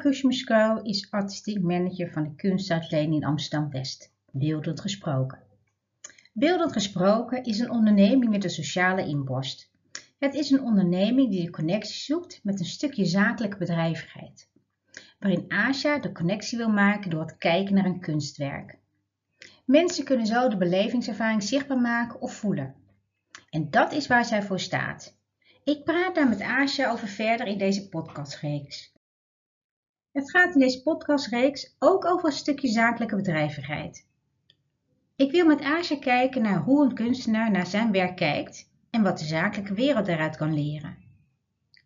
Kushmeskau is artistiek manager van de kunstuitleen in Amsterdam-West. Beeldend gesproken. Beeldend gesproken is een onderneming met een sociale inborst. Het is een onderneming die de connectie zoekt met een stukje zakelijke bedrijvigheid. Waarin Asja de connectie wil maken door het kijken naar een kunstwerk. Mensen kunnen zo de belevingservaring zichtbaar maken of voelen. En dat is waar zij voor staat. Ik praat daar met Asja over verder in deze podcastreeks. Het gaat in deze podcastreeks ook over een stukje zakelijke bedrijvigheid. Ik wil met Asja kijken naar hoe een kunstenaar naar zijn werk kijkt en wat de zakelijke wereld daaruit kan leren.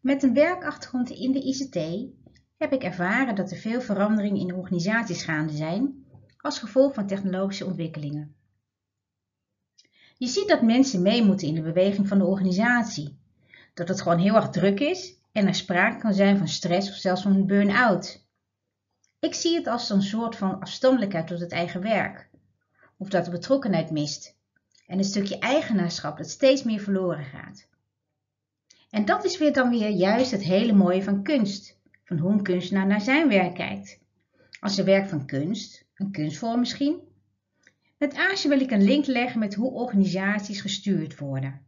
Met een werkachtergrond in de ICT heb ik ervaren dat er veel veranderingen in organisaties gaande zijn als gevolg van technologische ontwikkelingen. Je ziet dat mensen mee moeten in de beweging van de organisatie, dat het gewoon heel erg druk is en er sprake kan zijn van stress of zelfs van een burn-out. Ik zie het als een soort van afstandelijkheid tot het eigen werk, of dat de betrokkenheid mist en een stukje eigenaarschap dat steeds meer verloren gaat. En dat is weer dan weer juist het hele mooie van kunst, van hoe een kunstenaar naar zijn werk kijkt. Als een werk van kunst, een kunstvorm misschien. Met Aasje wil ik een link leggen met hoe organisaties gestuurd worden.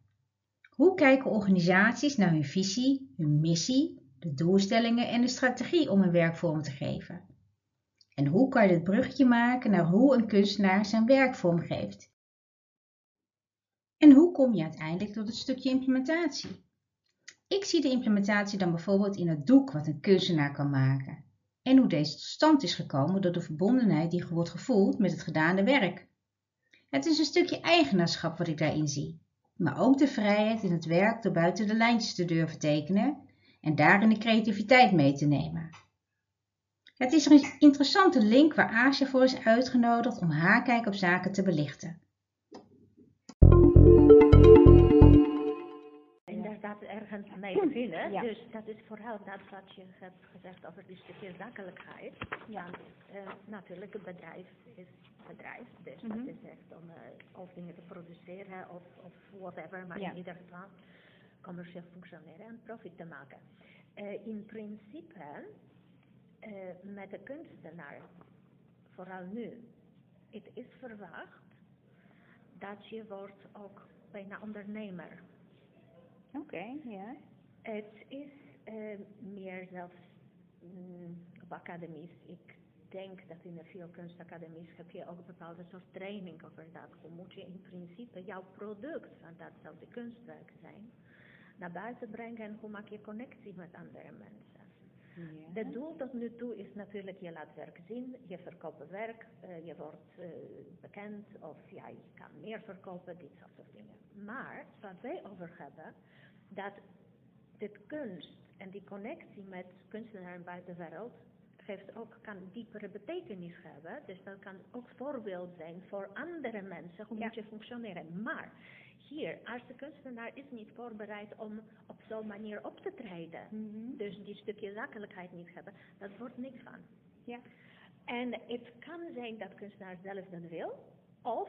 Hoe kijken organisaties naar hun visie, hun missie, de doelstellingen en de strategie om een werk vorm te geven? En hoe kan je het bruggetje maken naar hoe een kunstenaar zijn werk vormgeeft? En hoe kom je uiteindelijk tot het stukje implementatie? Ik zie de implementatie dan bijvoorbeeld in het doek wat een kunstenaar kan maken en hoe deze tot stand is gekomen door de verbondenheid die wordt gevoeld met het gedane werk. Het is een stukje eigenaarschap wat ik daarin zie, maar ook de vrijheid in het werk door buiten de lijntjes te durven tekenen en daarin de creativiteit mee te nemen. Het is een interessante link waar Aasje voor is uitgenodigd om haar kijk op zaken te belichten. Inderdaad, ergens mee beginnen. Ja. Dus dat is vooral dat wat je hebt gezegd over die stukje zakelijkheid. Ja, eh, natuurlijk, een bedrijf is bedrijf. Dus Mhm. dat is echt om eh, of dingen te produceren of, of whatever, maar Ja. in ieder geval commercieel functioneren en profit te maken. Eh, in principe, eh, met de kunstenaar, vooral nu, het is verwacht dat je wordt ook bijna ondernemer. Oké, ja. Het is eh, meer zelfs mm, op academies. Ik denk dat in de veel kunstacademies heb je ook bepaalde soort training over dat. Hoe moet je in principe jouw product, want dat zou de kunstwerk zijn, naar buiten brengen en hoe maak je connectie met andere mensen. Ja. Het doel tot nu toe is natuurlijk, je laat werk zien, je verkoopt werk, eh, je wordt eh, bekend of ja, je kan meer verkopen, dit soort dingen. Maar wat wij over hebben, dat dit kunst en die connectie met kunstenaar en buitenwereld geeft ook, kan diepere betekenis hebben. Dus dat kan ook voorbeeld zijn voor andere mensen, hoe Ja. moet je functioneren. Maar hier, als de kunstenaar is niet voorbereid om op zo'n manier op te treden, Mhm. dus die stukje zakelijkheid niet hebben, dat wordt niks van. Ja. En het kan zijn dat kunstenaar zelf dat wil, of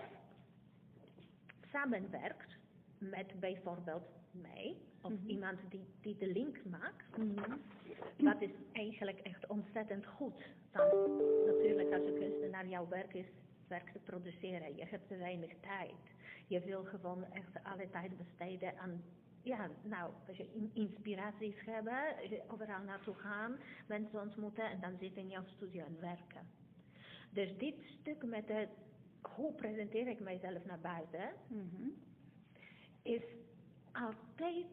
samenwerkt met bijvoorbeeld mij, of Mhm. iemand die, die de link maakt. Mhm. Dat is eigenlijk echt ontzettend goed. Want natuurlijk als een kunstenaar jouw werk is, werk te produceren, je hebt te weinig tijd. Je wil gewoon echt alle tijd besteden aan, ja, nou, als je in- inspiraties hebben, overal naartoe gaan, mensen ontmoeten en dan zitten in jouw studio en werken. Dus dit stuk met het, hoe presenteer ik mijzelf naar buiten, Mhm. is altijd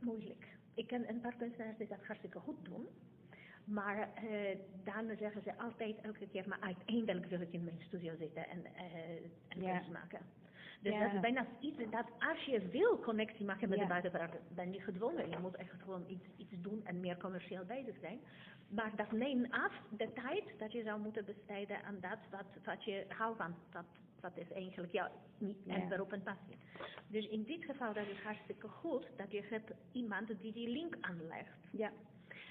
moeilijk. Ik ken een paar kunstenaars die dat hartstikke goed doen. Maar eh, dan zeggen ze altijd elke keer, maar uiteindelijk wil ik in mijn studio zitten en, eh en Ja. kunst maken. Dus Ja. dat is bijna iets dat als je wil connectie maken met Ja. de buitenwereld, ben je gedwongen. Je moet echt gewoon iets, iets doen en meer commercieel bezig zijn. Maar dat neemt af de tijd dat je zou moeten besteden aan dat wat, wat je houdt van. Wat, wat is eigenlijk jouw niet Ja. beroep en passie. Dus in dit geval dat is hartstikke goed dat je hebt iemand die die link aanlegt. Ja.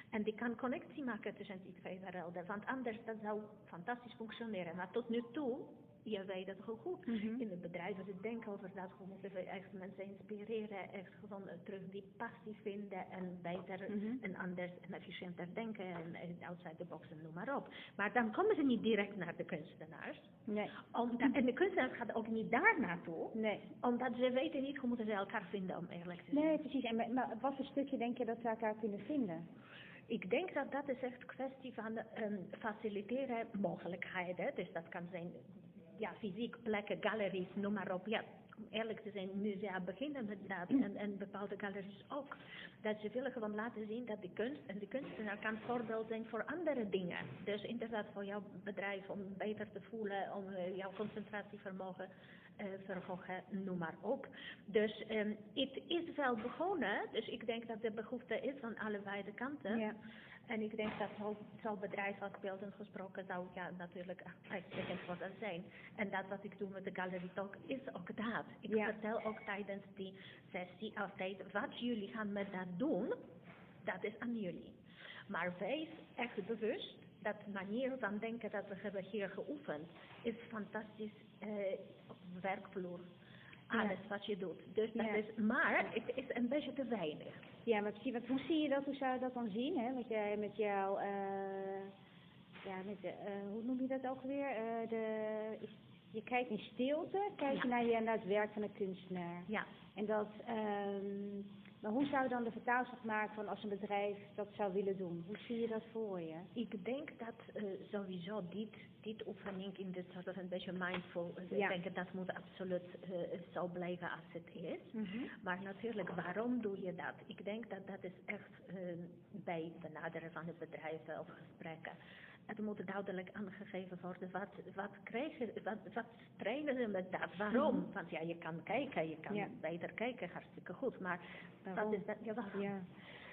En die kan connectie maken tussen die twee werelden. Want anders dat zou fantastisch functioneren. Maar tot nu toe je weet het heel goed. Mhm. In bedrijven ze denken over dat, we moeten echt mensen inspireren, echt gewoon eh, terug die passie vinden en beter Mhm. en anders en efficiënter denken en, en outside the box en noem maar op. Maar dan komen ze niet direct naar de kunstenaars. Nee. Omdat, en de kunstenaars gaan ook niet daar naartoe, Nee. omdat ze weten niet hoe moeten ze elkaar vinden om eerlijk te zijn. Nee, precies. En maar- maar wat voor stukje denk je dat ze elkaar kunnen vinden? Ik denk dat dat is echt kwestie van ehm, faciliteren mogelijkheden. Dus dat kan zijn ja, fysiek plekken, galeries, noem maar op. Ja, om eerlijk te zijn, musea beginnen met dat en, en bepaalde galeries ook. Dat ze willen gewoon laten zien dat de kunst en de kunstenaar kan voorbeeld zijn voor andere dingen. Dus inderdaad voor jouw bedrijf om beter te voelen, om eh, jouw concentratievermogen eh verhogen, noem maar op. Dus ehm, het is wel begonnen, dus ik denk dat de behoefte is van allebei de kanten. Ja. En ik denk dat zo'n zo bedrijf als beeldend gesproken zou ja, natuurlijk uitstekend voor dat zijn. En dat wat ik doe met de Galerie Talk is ook dat. Ik Ja. vertel ook tijdens die sessie altijd wat jullie gaan met dat doen, dat is aan jullie. Maar wees echt bewust dat manier van denken dat we hebben hier geoefend is fantastisch eh, werkvloer. Alles wat je doet. Dus dat Ja. is, maar het is een beetje te weinig. Ja, maar precies. Want hoe zie je dat? Hoe zou je dat dan zien? Hè? Met, jij, met jouw, eh, ja, met de, eh, hoe noem je dat ook weer? Eh, de, je kijkt in stilte, kijk je Ja. naar, je, naar het werk van een kunstenaar. Ja. En dat, ehm, maar hoe zou je dan de vertaalslag maken van als een bedrijf dat zou willen doen? Hoe zie je dat voor je? Ik denk dat eh, sowieso dit, dit oefening in dit soort een beetje mindful, Ja. ik denk dat moet absoluut eh, zo blijven als het is. Mhm. Maar natuurlijk, waarom doe je dat? Ik denk dat dat is echt eh, bij benaderen van de bedrijven of gesprekken. Het moet duidelijk aangegeven worden, wat, wat krijgen, wat, wat trainen ze met dat? Waarom? Want ja, je kan kijken, je kan Mhm. Ja. beter kijken, hartstikke goed, maar Waarom? wat is dat? Ja, waarom? Ja.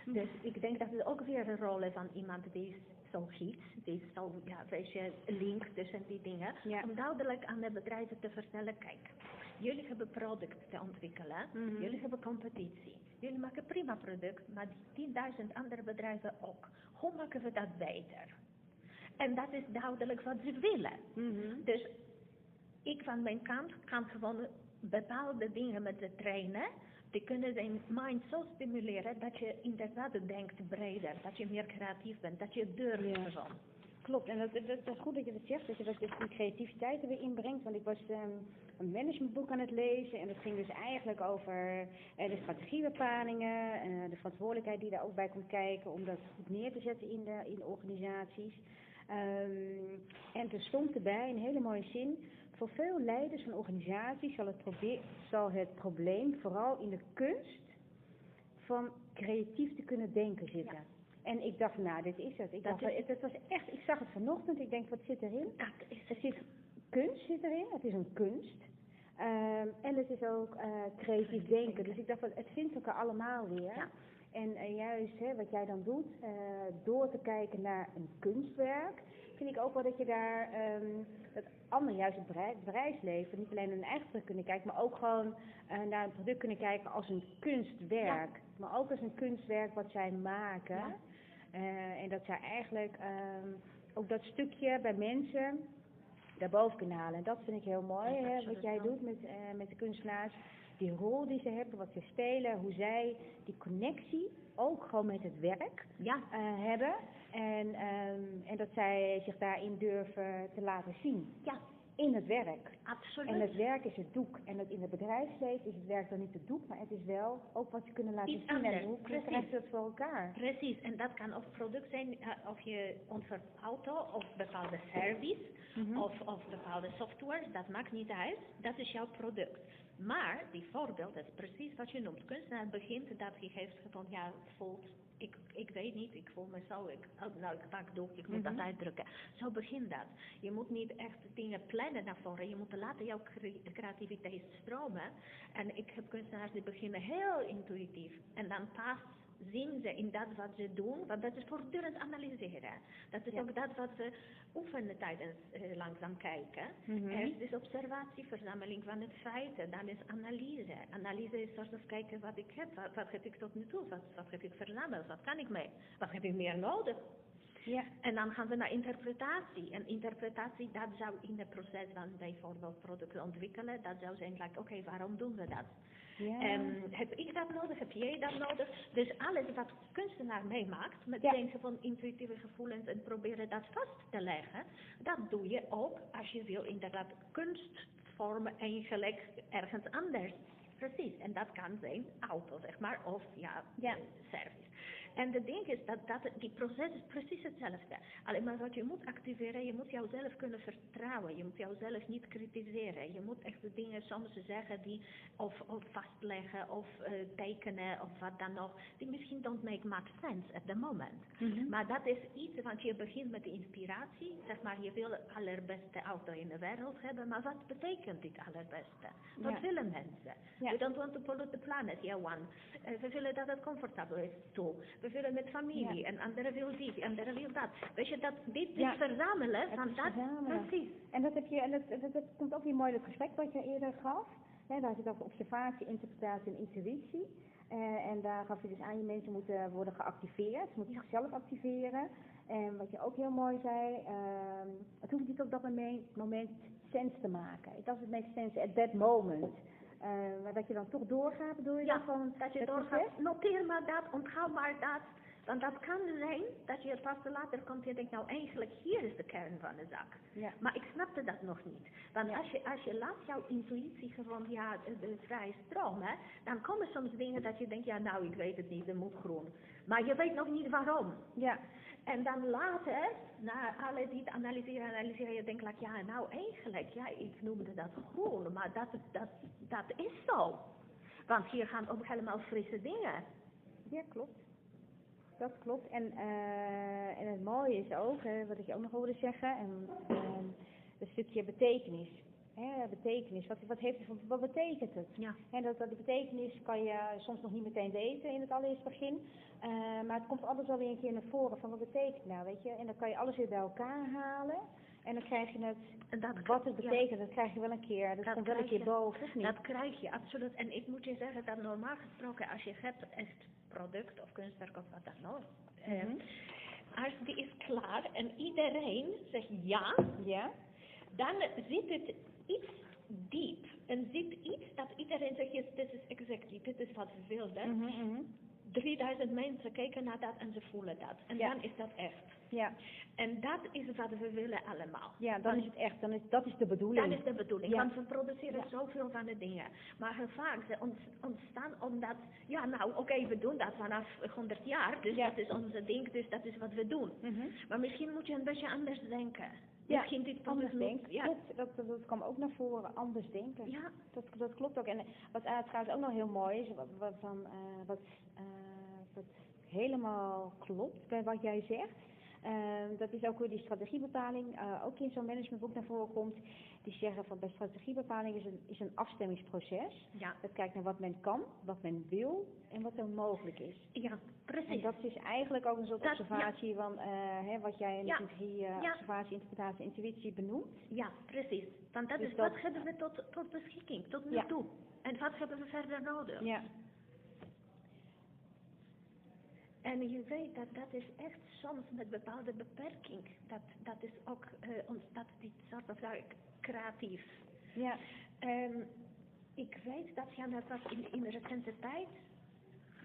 Dus ik denk dat het ook weer een rol is van iemand die zo giet, die zo, ja, weet je, link tussen die dingen. Ja. Om duidelijk aan de bedrijven te vertellen, kijk, jullie hebben product te ontwikkelen, Mhm. jullie hebben competitie. Jullie maken prima product, maar die 10.000 andere bedrijven ook. Hoe maken we dat beter? En dat is duidelijk wat ze willen. Mhm. Dus ik van mijn kant kan gewoon bepaalde dingen met ze trainen. Die kunnen zijn mind zo stimuleren dat je inderdaad denkt breder, dat je meer creatief bent, dat je durft Ja. gewoon. Klopt, en dat, dat, dat is goed dat je dat zegt, dat je dat dus die creativiteit er weer inbrengt. Want ik was ehm, een managementboek aan het lezen en dat ging dus eigenlijk over eh, de strategiebepalingen, eh, de verantwoordelijkheid die daar ook bij komt kijken om dat goed neer te zetten in de, in de organisaties. Ehm, en er stond erbij een hele mooie zin, voor veel leiders van organisaties zal het, zal het probleem vooral in de kunst van creatief te kunnen denken zitten. Ja. En ik dacht, nou, dit is het. Ik, Dat dacht, is- het, het was echt, ik zag het vanochtend. Ik denk, wat zit erin? Dat is Er zit kunst zit erin. Het is een kunst. Ehm, en het is ook eh, creatief denken. Dus ik dacht, het vindt elkaar allemaal weer. Ja. En eh, juist hè, wat jij dan doet, eh, door te kijken naar een kunstwerk, vind ik ook wel dat je daar ehm dat anderen juist het bedrijf- bedrijfsleven niet alleen hun eigen product kunnen kijken, maar ook gewoon eh, naar een product kunnen kijken als een kunstwerk. Maar ook als een kunstwerk wat zij maken. Ja. En dat zij eigenlijk ehm, ook dat stukje bij mensen daarboven kunnen halen. En dat vind ik heel mooi, Ja, hè, wat jij doet met, met de kunstenaars. Die rol die ze hebben, wat ze spelen, hoe zij die connectie ook gewoon met het werk Ja, eh, hebben. En, ehm, en dat zij zich daarin durven te laten zien. ja, In het werk. absoluut. En het werk is het doek. En het in het bedrijfsleven is het werk dan niet het doek, maar het is wel ook wat ze kunnen laten Iets zien. anders, En hoe precies. krijg je dat voor elkaar? Precies, en dat kan of product zijn, eh, of je onze auto, of bepaalde service, Mhm. of, of bepaalde software, dat maakt niet uit. Dat is jouw product. Maar die voorbeeld is precies wat je noemt. Kunstenaar begint dat hij heeft van ja, voelt, ik, ik weet niet, ik voel me zo, ik, oh, nou ik pak doek, ik moet Mhm. dat uitdrukken. Zo begint dat. Je moet niet echt dingen plannen naar voren, je moet laten jouw cre- creativiteit stromen. En ik heb kunstenaars die beginnen heel intuïtief. En dan pas zien ze in dat wat ze doen, want dat is voortdurend analyseren. Dat is Ja. ook dat wat we oefenen tijdens eh, langzaam kijken. Mhm. Eerst is observatie, verzameling van het feiten, dan is analyse. Analyse is soort of kijken wat ik heb, wat, wat heb ik tot nu toe, wat, wat heb ik verzameld, wat kan ik mee, wat heb ik meer nodig. Ja. En dan gaan we naar interpretatie. En interpretatie, dat zou in het proces van bijvoorbeeld producten ontwikkelen, dat zou zijn, like, oké, waarom doen we dat? Ja. En heb ik dat nodig? Heb jij dat nodig? Dus alles wat kunstenaar meemaakt, met Ja. van intuïtieve gevoelens en proberen dat vast te leggen, dat doe je ook als je wil inderdaad kunstvormen eigenlijk ergens anders. Precies, en dat kan zijn auto, zeg maar, of ja, Ja. eh, service. En het ding is dat, dat die proces is precies hetzelfde. Alleen maar wat je moet activeren, je moet jouzelf kunnen vertrouwen. Je moet jouzelf niet kritiseren. Je moet echt de dingen soms zeggen die, of, of vastleggen, of eh, tekenen, of wat dan nog, die misschien don't make much sense at the moment. Mhm. Maar dat is iets, want je begint met de inspiratie. Zeg maar, je wil de allerbeste auto in de wereld hebben, maar wat betekent dit allerbeste? Wat Ja. willen mensen? Ja. We don't want to pollute the planet, yeah one. Eh, we willen dat het comfortabel is, toe. We willen met familie, Ja. en anderen wil dit, en anderen wil dat. Weet je, dat, dit is Ja. verzamelen Het van is dat, verzamelen. precies. En dat, heb je, en dat, dat, dat komt ook weer mooi in het gesprek wat je eerder gaf. Hè, daar zit over observatie, interpretatie en intuïtie. Eh, en daar gaf je dus aan, je mensen moeten worden geactiveerd. Ze moeten zichzelf activeren. En wat je ook heel mooi zei, ehm, het hoeft niet op dat moment, moment sens te maken. It doesn't make sense at that moment. Eh, maar dat je dan toch doorgaat, bedoel je Ja? Van dat je het doorgaat, noteer maar dat, onthoud maar dat. Want dat kan zijn dat je pas later komt en denkt, nou eigenlijk hier is de kern van de zaak. Ja. Maar ik snapte dat nog niet. Want Ja. als, je, als je laat jouw intuïtie gewoon, ja, de, de vrije stroom, hè, dan komen soms dingen dat je denkt, ja nou ik weet het niet, er moet groen. Maar je weet nog niet waarom. Ja. En dan later, na alle dit analyseren, analyseren, je denkt, like, ja nou eigenlijk, ja ik noemde dat groen, maar dat, dat, dat is zo. Want hier gaan ook helemaal frisse dingen. Ja, klopt. Dat klopt. En, eh, en het mooie is ook, hè, wat ik je ook nog wilde zeggen, en, ehm, een stukje betekenis. Hè, betekenis, wat, wat, heeft wat betekent het? Ja. En dat, dat die betekenis kan je soms nog niet meteen weten in het allereerste begin. Eh, maar het komt altijd wel weer een keer naar voren van wat betekent nou, weet je. En dan kan je alles weer bij elkaar halen. En dan krijg je het, En dat, wat het ja. betekent, dat krijg je wel een keer. Dat, Dat komt wel een keer je. boven, of niet? Dat krijg je, absoluut. En ik moet je zeggen dat normaal gesproken, als je hebt echt product of kunstwerk of wat dan ook, eh, Mhm. als die is klaar en iedereen zegt ja, Ja? dan zit het iets diep. En zit iets dat iedereen zegt, dit is exactly, dit is wat we wilden. Mhm, mhm. 3000 mensen kijken naar dat en ze voelen dat. En Ja. dan is dat echt. Ja. En dat is wat we willen allemaal. Ja, dan is het echt, dan is, dat is de bedoeling. Dat is de bedoeling, Ja. want we produceren Ja. zoveel van de dingen. Maar vaak ze ont- ontstaan omdat, ja nou oké, we doen dat vanaf 100 jaar, dus dat is onze ding, dus dat is wat we doen. Mhm. Maar misschien moet je een beetje anders denken. Ja, dit Anders denken. Ja. Dat, dat, dat kwam ook naar voren, anders denken. ja, Dat, dat klopt ook. En eh, wat uh, trouwens ook nog heel mooi is, wat, wat, van, eh, wat, eh, wat helemaal klopt bij wat jij zegt. Eh, dat is ook hoe die strategiebepaling eh, ook in zo'n managementboek naar voren komt. Die zeggen van bij strategiebepaling is een, is een afstemmingsproces. ja, Dat kijkt naar wat men kan, wat men wil en wat er mogelijk is. ja, En precies. dat is eigenlijk ook een soort Dat- observatie van eh, hè, wat jij in Ja, de theorie eh, observatie, interpretatie, intuïtie benoemt. Ja, precies. Want dat Dus is dat- wat hebben we tot, tot beschikking, tot nu toe. En wat hebben we verder nodig? Ja, En je weet dat dat is echt soms met bepaalde beperking. Dat, dat is ook eh ontstaat dit soort van ja, creatief. ja, En ik weet dat ja, net was in, in de recente tijd.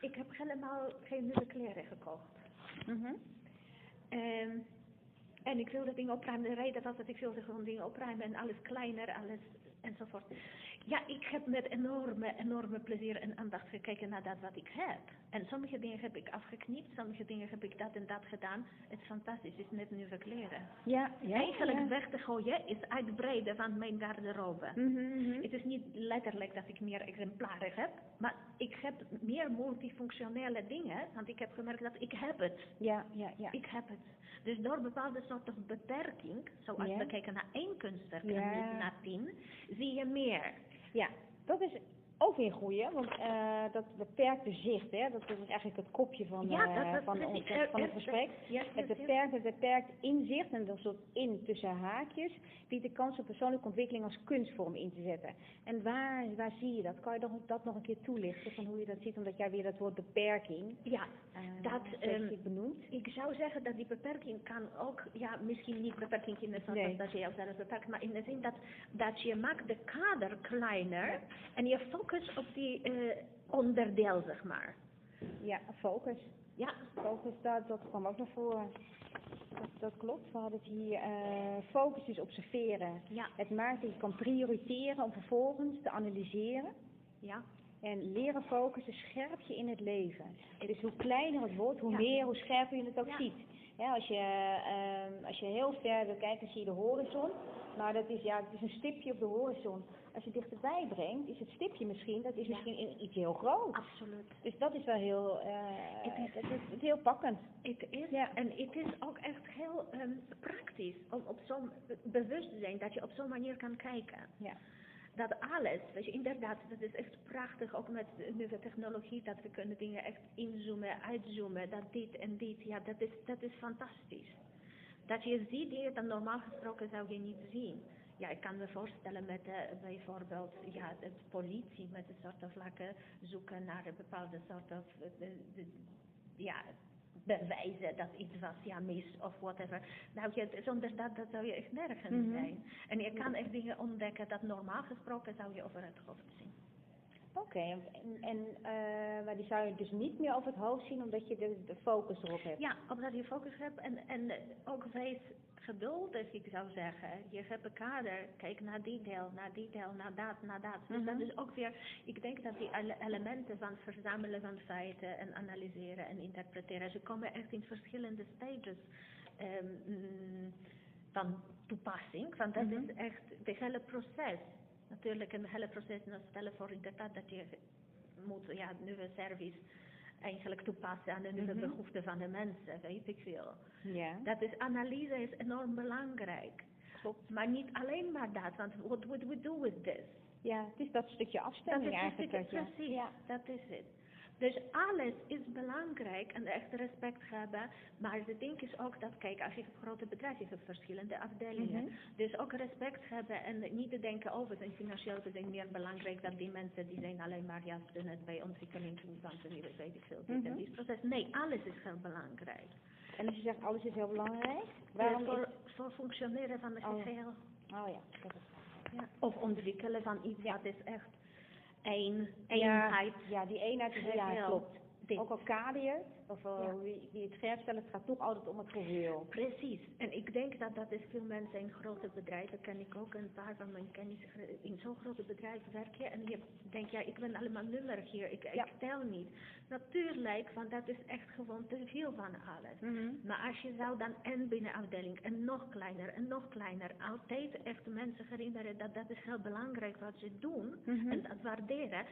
Ik heb helemaal geen nieuwe kleren gekocht. En, en ik wilde dingen opruimen. De reden was dat ik wilde gewoon dingen opruimen en alles kleiner, alles enzovoort. Ja, ik heb met enorme, enorme plezier en aandacht gekeken naar dat wat ik heb. En sommige dingen heb ik afgeknipt, sommige dingen heb ik dat en dat gedaan. Het is fantastisch, het is net nieuwe kleren. ja, ja. Eigenlijk ja. weg te gooien is uitbreiden van mijn garderobe. Mhm, mhm. Het is niet letterlijk dat ik meer exemplaren heb, maar ik heb meer multifunctionele dingen, want ik heb gemerkt dat ik heb het. Ja, ja, ja. Ik heb het. Dus door bepaalde soorten beperking, zoals we kijken naar één kunstwerk en niet naar tien, zie je meer. Ja, dat is ook weer goeie, want uh, dat beperkte zicht, hè, dat is eigenlijk het kopje van, Ja, dat- dat- van, ons, eh, van het eh, gesprek. Ja, Het beperkt, het beperkt inzicht, en dat soort in tussen haakjes, biedt de kans om persoonlijke ontwikkeling als kunstvorm in te zetten. En waar, waar zie je dat? Kan je dat nog een keer toelichten, van hoe je dat ziet, omdat jij weer dat woord beperking Ja, eh, Dat, ehm, benoemt? ik zou zeggen dat die beperking kan ook, ja, misschien niet beperking in de zin Nee. dat je jezelf beperkt, maar in de zin dat, dat je maakt de kader kleiner en je focust op die eh, onderdeel, zeg maar. Ja, focus. Ja, Focus, dat, dat kwam ook naar voren. Dat, dat klopt, we hadden het hier, eh, focus is observeren. ja, Het maakt dat je kan prioriteren om vervolgens te analyseren. ja, En leren focussen scherp je in het leven. Dus hoe kleiner het wordt, hoe Ja. meer, hoe scherper je het ook Ja. ziet. Ja, als, je, ehm, als je heel ver wil kijken, zie je de horizon. Maar dat is, ja, het is een stipje op de horizon. Als je dichterbij brengt, is het stipje misschien, dat is Ja. misschien iets heel groot. absoluut. Dus dat is wel heel, eh, Het is- dat is, het is heel pakkend. Het is, Ja. en het is ook echt heel ehm, praktisch om op zo'n bewust te zijn dat je op zo'n manier kan kijken. Ja. Dat alles, weet je, inderdaad, dat is echt prachtig, ook met de nieuwe technologie, dat we kunnen dingen echt inzoomen, uitzoomen, dat dit en dit, ja, dat is, dat is fantastisch. Dat je ziet dingen dat normaal gesproken zou je niet zien. Ja, ik kan me voorstellen met eh, bijvoorbeeld ja, het politie met een soort of lakken zoeken naar een bepaalde soort of eh, de, de, ja, bewijzen dat iets was, ja, mis of whatever. Nou, je, zonder dat, dat zou je echt nergens Mhm. zijn. En je kan echt dingen ontdekken dat normaal gesproken zou je over het hoofd zien. Oké, en, en eh, maar die zou je dus niet meer over het hoofd zien omdat je de, de focus erop hebt. Ja, omdat je focus hebt en, en ook wees geduldig, ik zou zeggen. Je hebt een kader, kijk naar die deel, naar die deel, naar dat, naar dat. Dus dat Mhm. is ook weer, ik denk dat die ele- elementen van verzamelen van feiten en analyseren en interpreteren, ze komen echt in verschillende stages ehm, mm, van toepassing. Want dat Mhm. is echt het hele proces. Natuurlijk een hele proces, nou stellen voor inderdaad dat je moet ja, nieuwe service eigenlijk toepassen aan de nieuwe Mhm. behoeften van de mensen, weet ik veel. Ja, Dat is, analyse is enorm belangrijk. klopt. Maar niet alleen maar dat, want what would we do with this? Ja, het is dat stukje Dat afstemming is een eigenlijk. stukje, dat je- precies, Ja. dat is het. Dus alles is belangrijk en echt respect hebben. Maar het ding is ook dat, kijk, als je hebt grote bedrijven, je hebt verschillende afdelingen. Mhm. Dus ook respect hebben en niet te denken over het financieel te zijn meer belangrijk dat die mensen die zijn alleen maar ja, net bij ontwikkeling van weet weet ik veel, dit en Mhm. dit proces. Nee, alles is heel belangrijk. En als je zegt alles is heel belangrijk, Waarom voor, voor functioneren van het Oh. geheel. Oh ja, dat is... Ja. Of ontwikkelen van iets wat is echt één, eenheid. ja, die eenheid is... Ja, Geheel. klopt. Dit. Ook het, of eh, Ja. wie, wie het scherp stelt, het gaat toch altijd om het geheel. Precies. En ik denk dat dat is veel mensen in grote bedrijven, ken ik ook een paar van mijn kennis, in zo'n grote bedrijven werken. En je denkt, ja, ik ben allemaal nummer hier, ik, Ja. ik tel niet. Natuurlijk, want dat is echt gewoon te veel van alles. Mhm. Maar als je zou dan en binnen afdeling en nog kleiner en nog kleiner altijd echt mensen herinneren dat dat is heel belangrijk wat ze doen Mhm. en dat waarderen,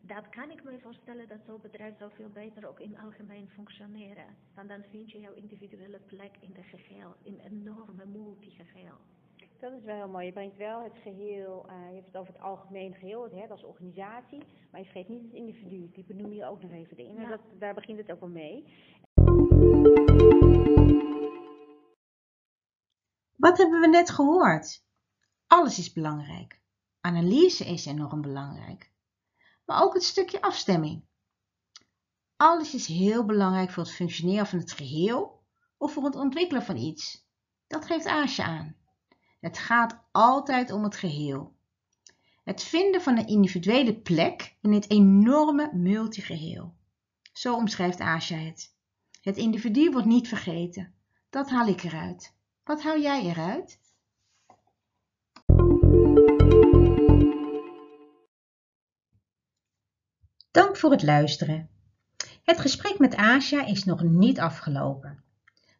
dat kan ik me voorstellen dat zo'n bedrijf zou veel beter ook in algemeen functioneren. Want dan vind je jouw individuele plek in de geheel, in een enorme multigeheel. Dat is wel heel mooi. Je brengt wel het geheel, eh, je hebt het over het algemeen geheel, het als organisatie, maar je vergeet niet het individu. Die benoem je ook nog even in. Ja. dat, daar begint het ook wel mee. Wat hebben we net gehoord? Alles is belangrijk. Analyse is enorm belangrijk. Maar ook het stukje afstemming. Alles is heel belangrijk voor het functioneren van het geheel of voor het ontwikkelen van iets. Dat geeft Aasje aan. Het gaat altijd om het geheel. Het vinden van een individuele plek in het enorme multigeheel. Zo omschrijft Aasja het. Het individu wordt niet vergeten. Dat haal ik eruit. Wat hou jij eruit? voor het luisteren. Het gesprek met Asia is nog niet afgelopen.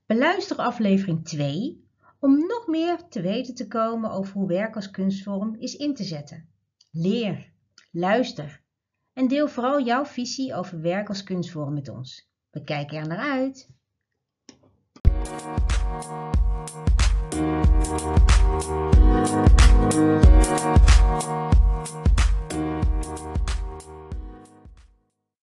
Beluister aflevering 2 om nog meer te weten te komen over hoe werk als kunstvorm is in te zetten. Leer, luister en deel vooral jouw visie over werk als kunstvorm met ons. We kijken er naar uit.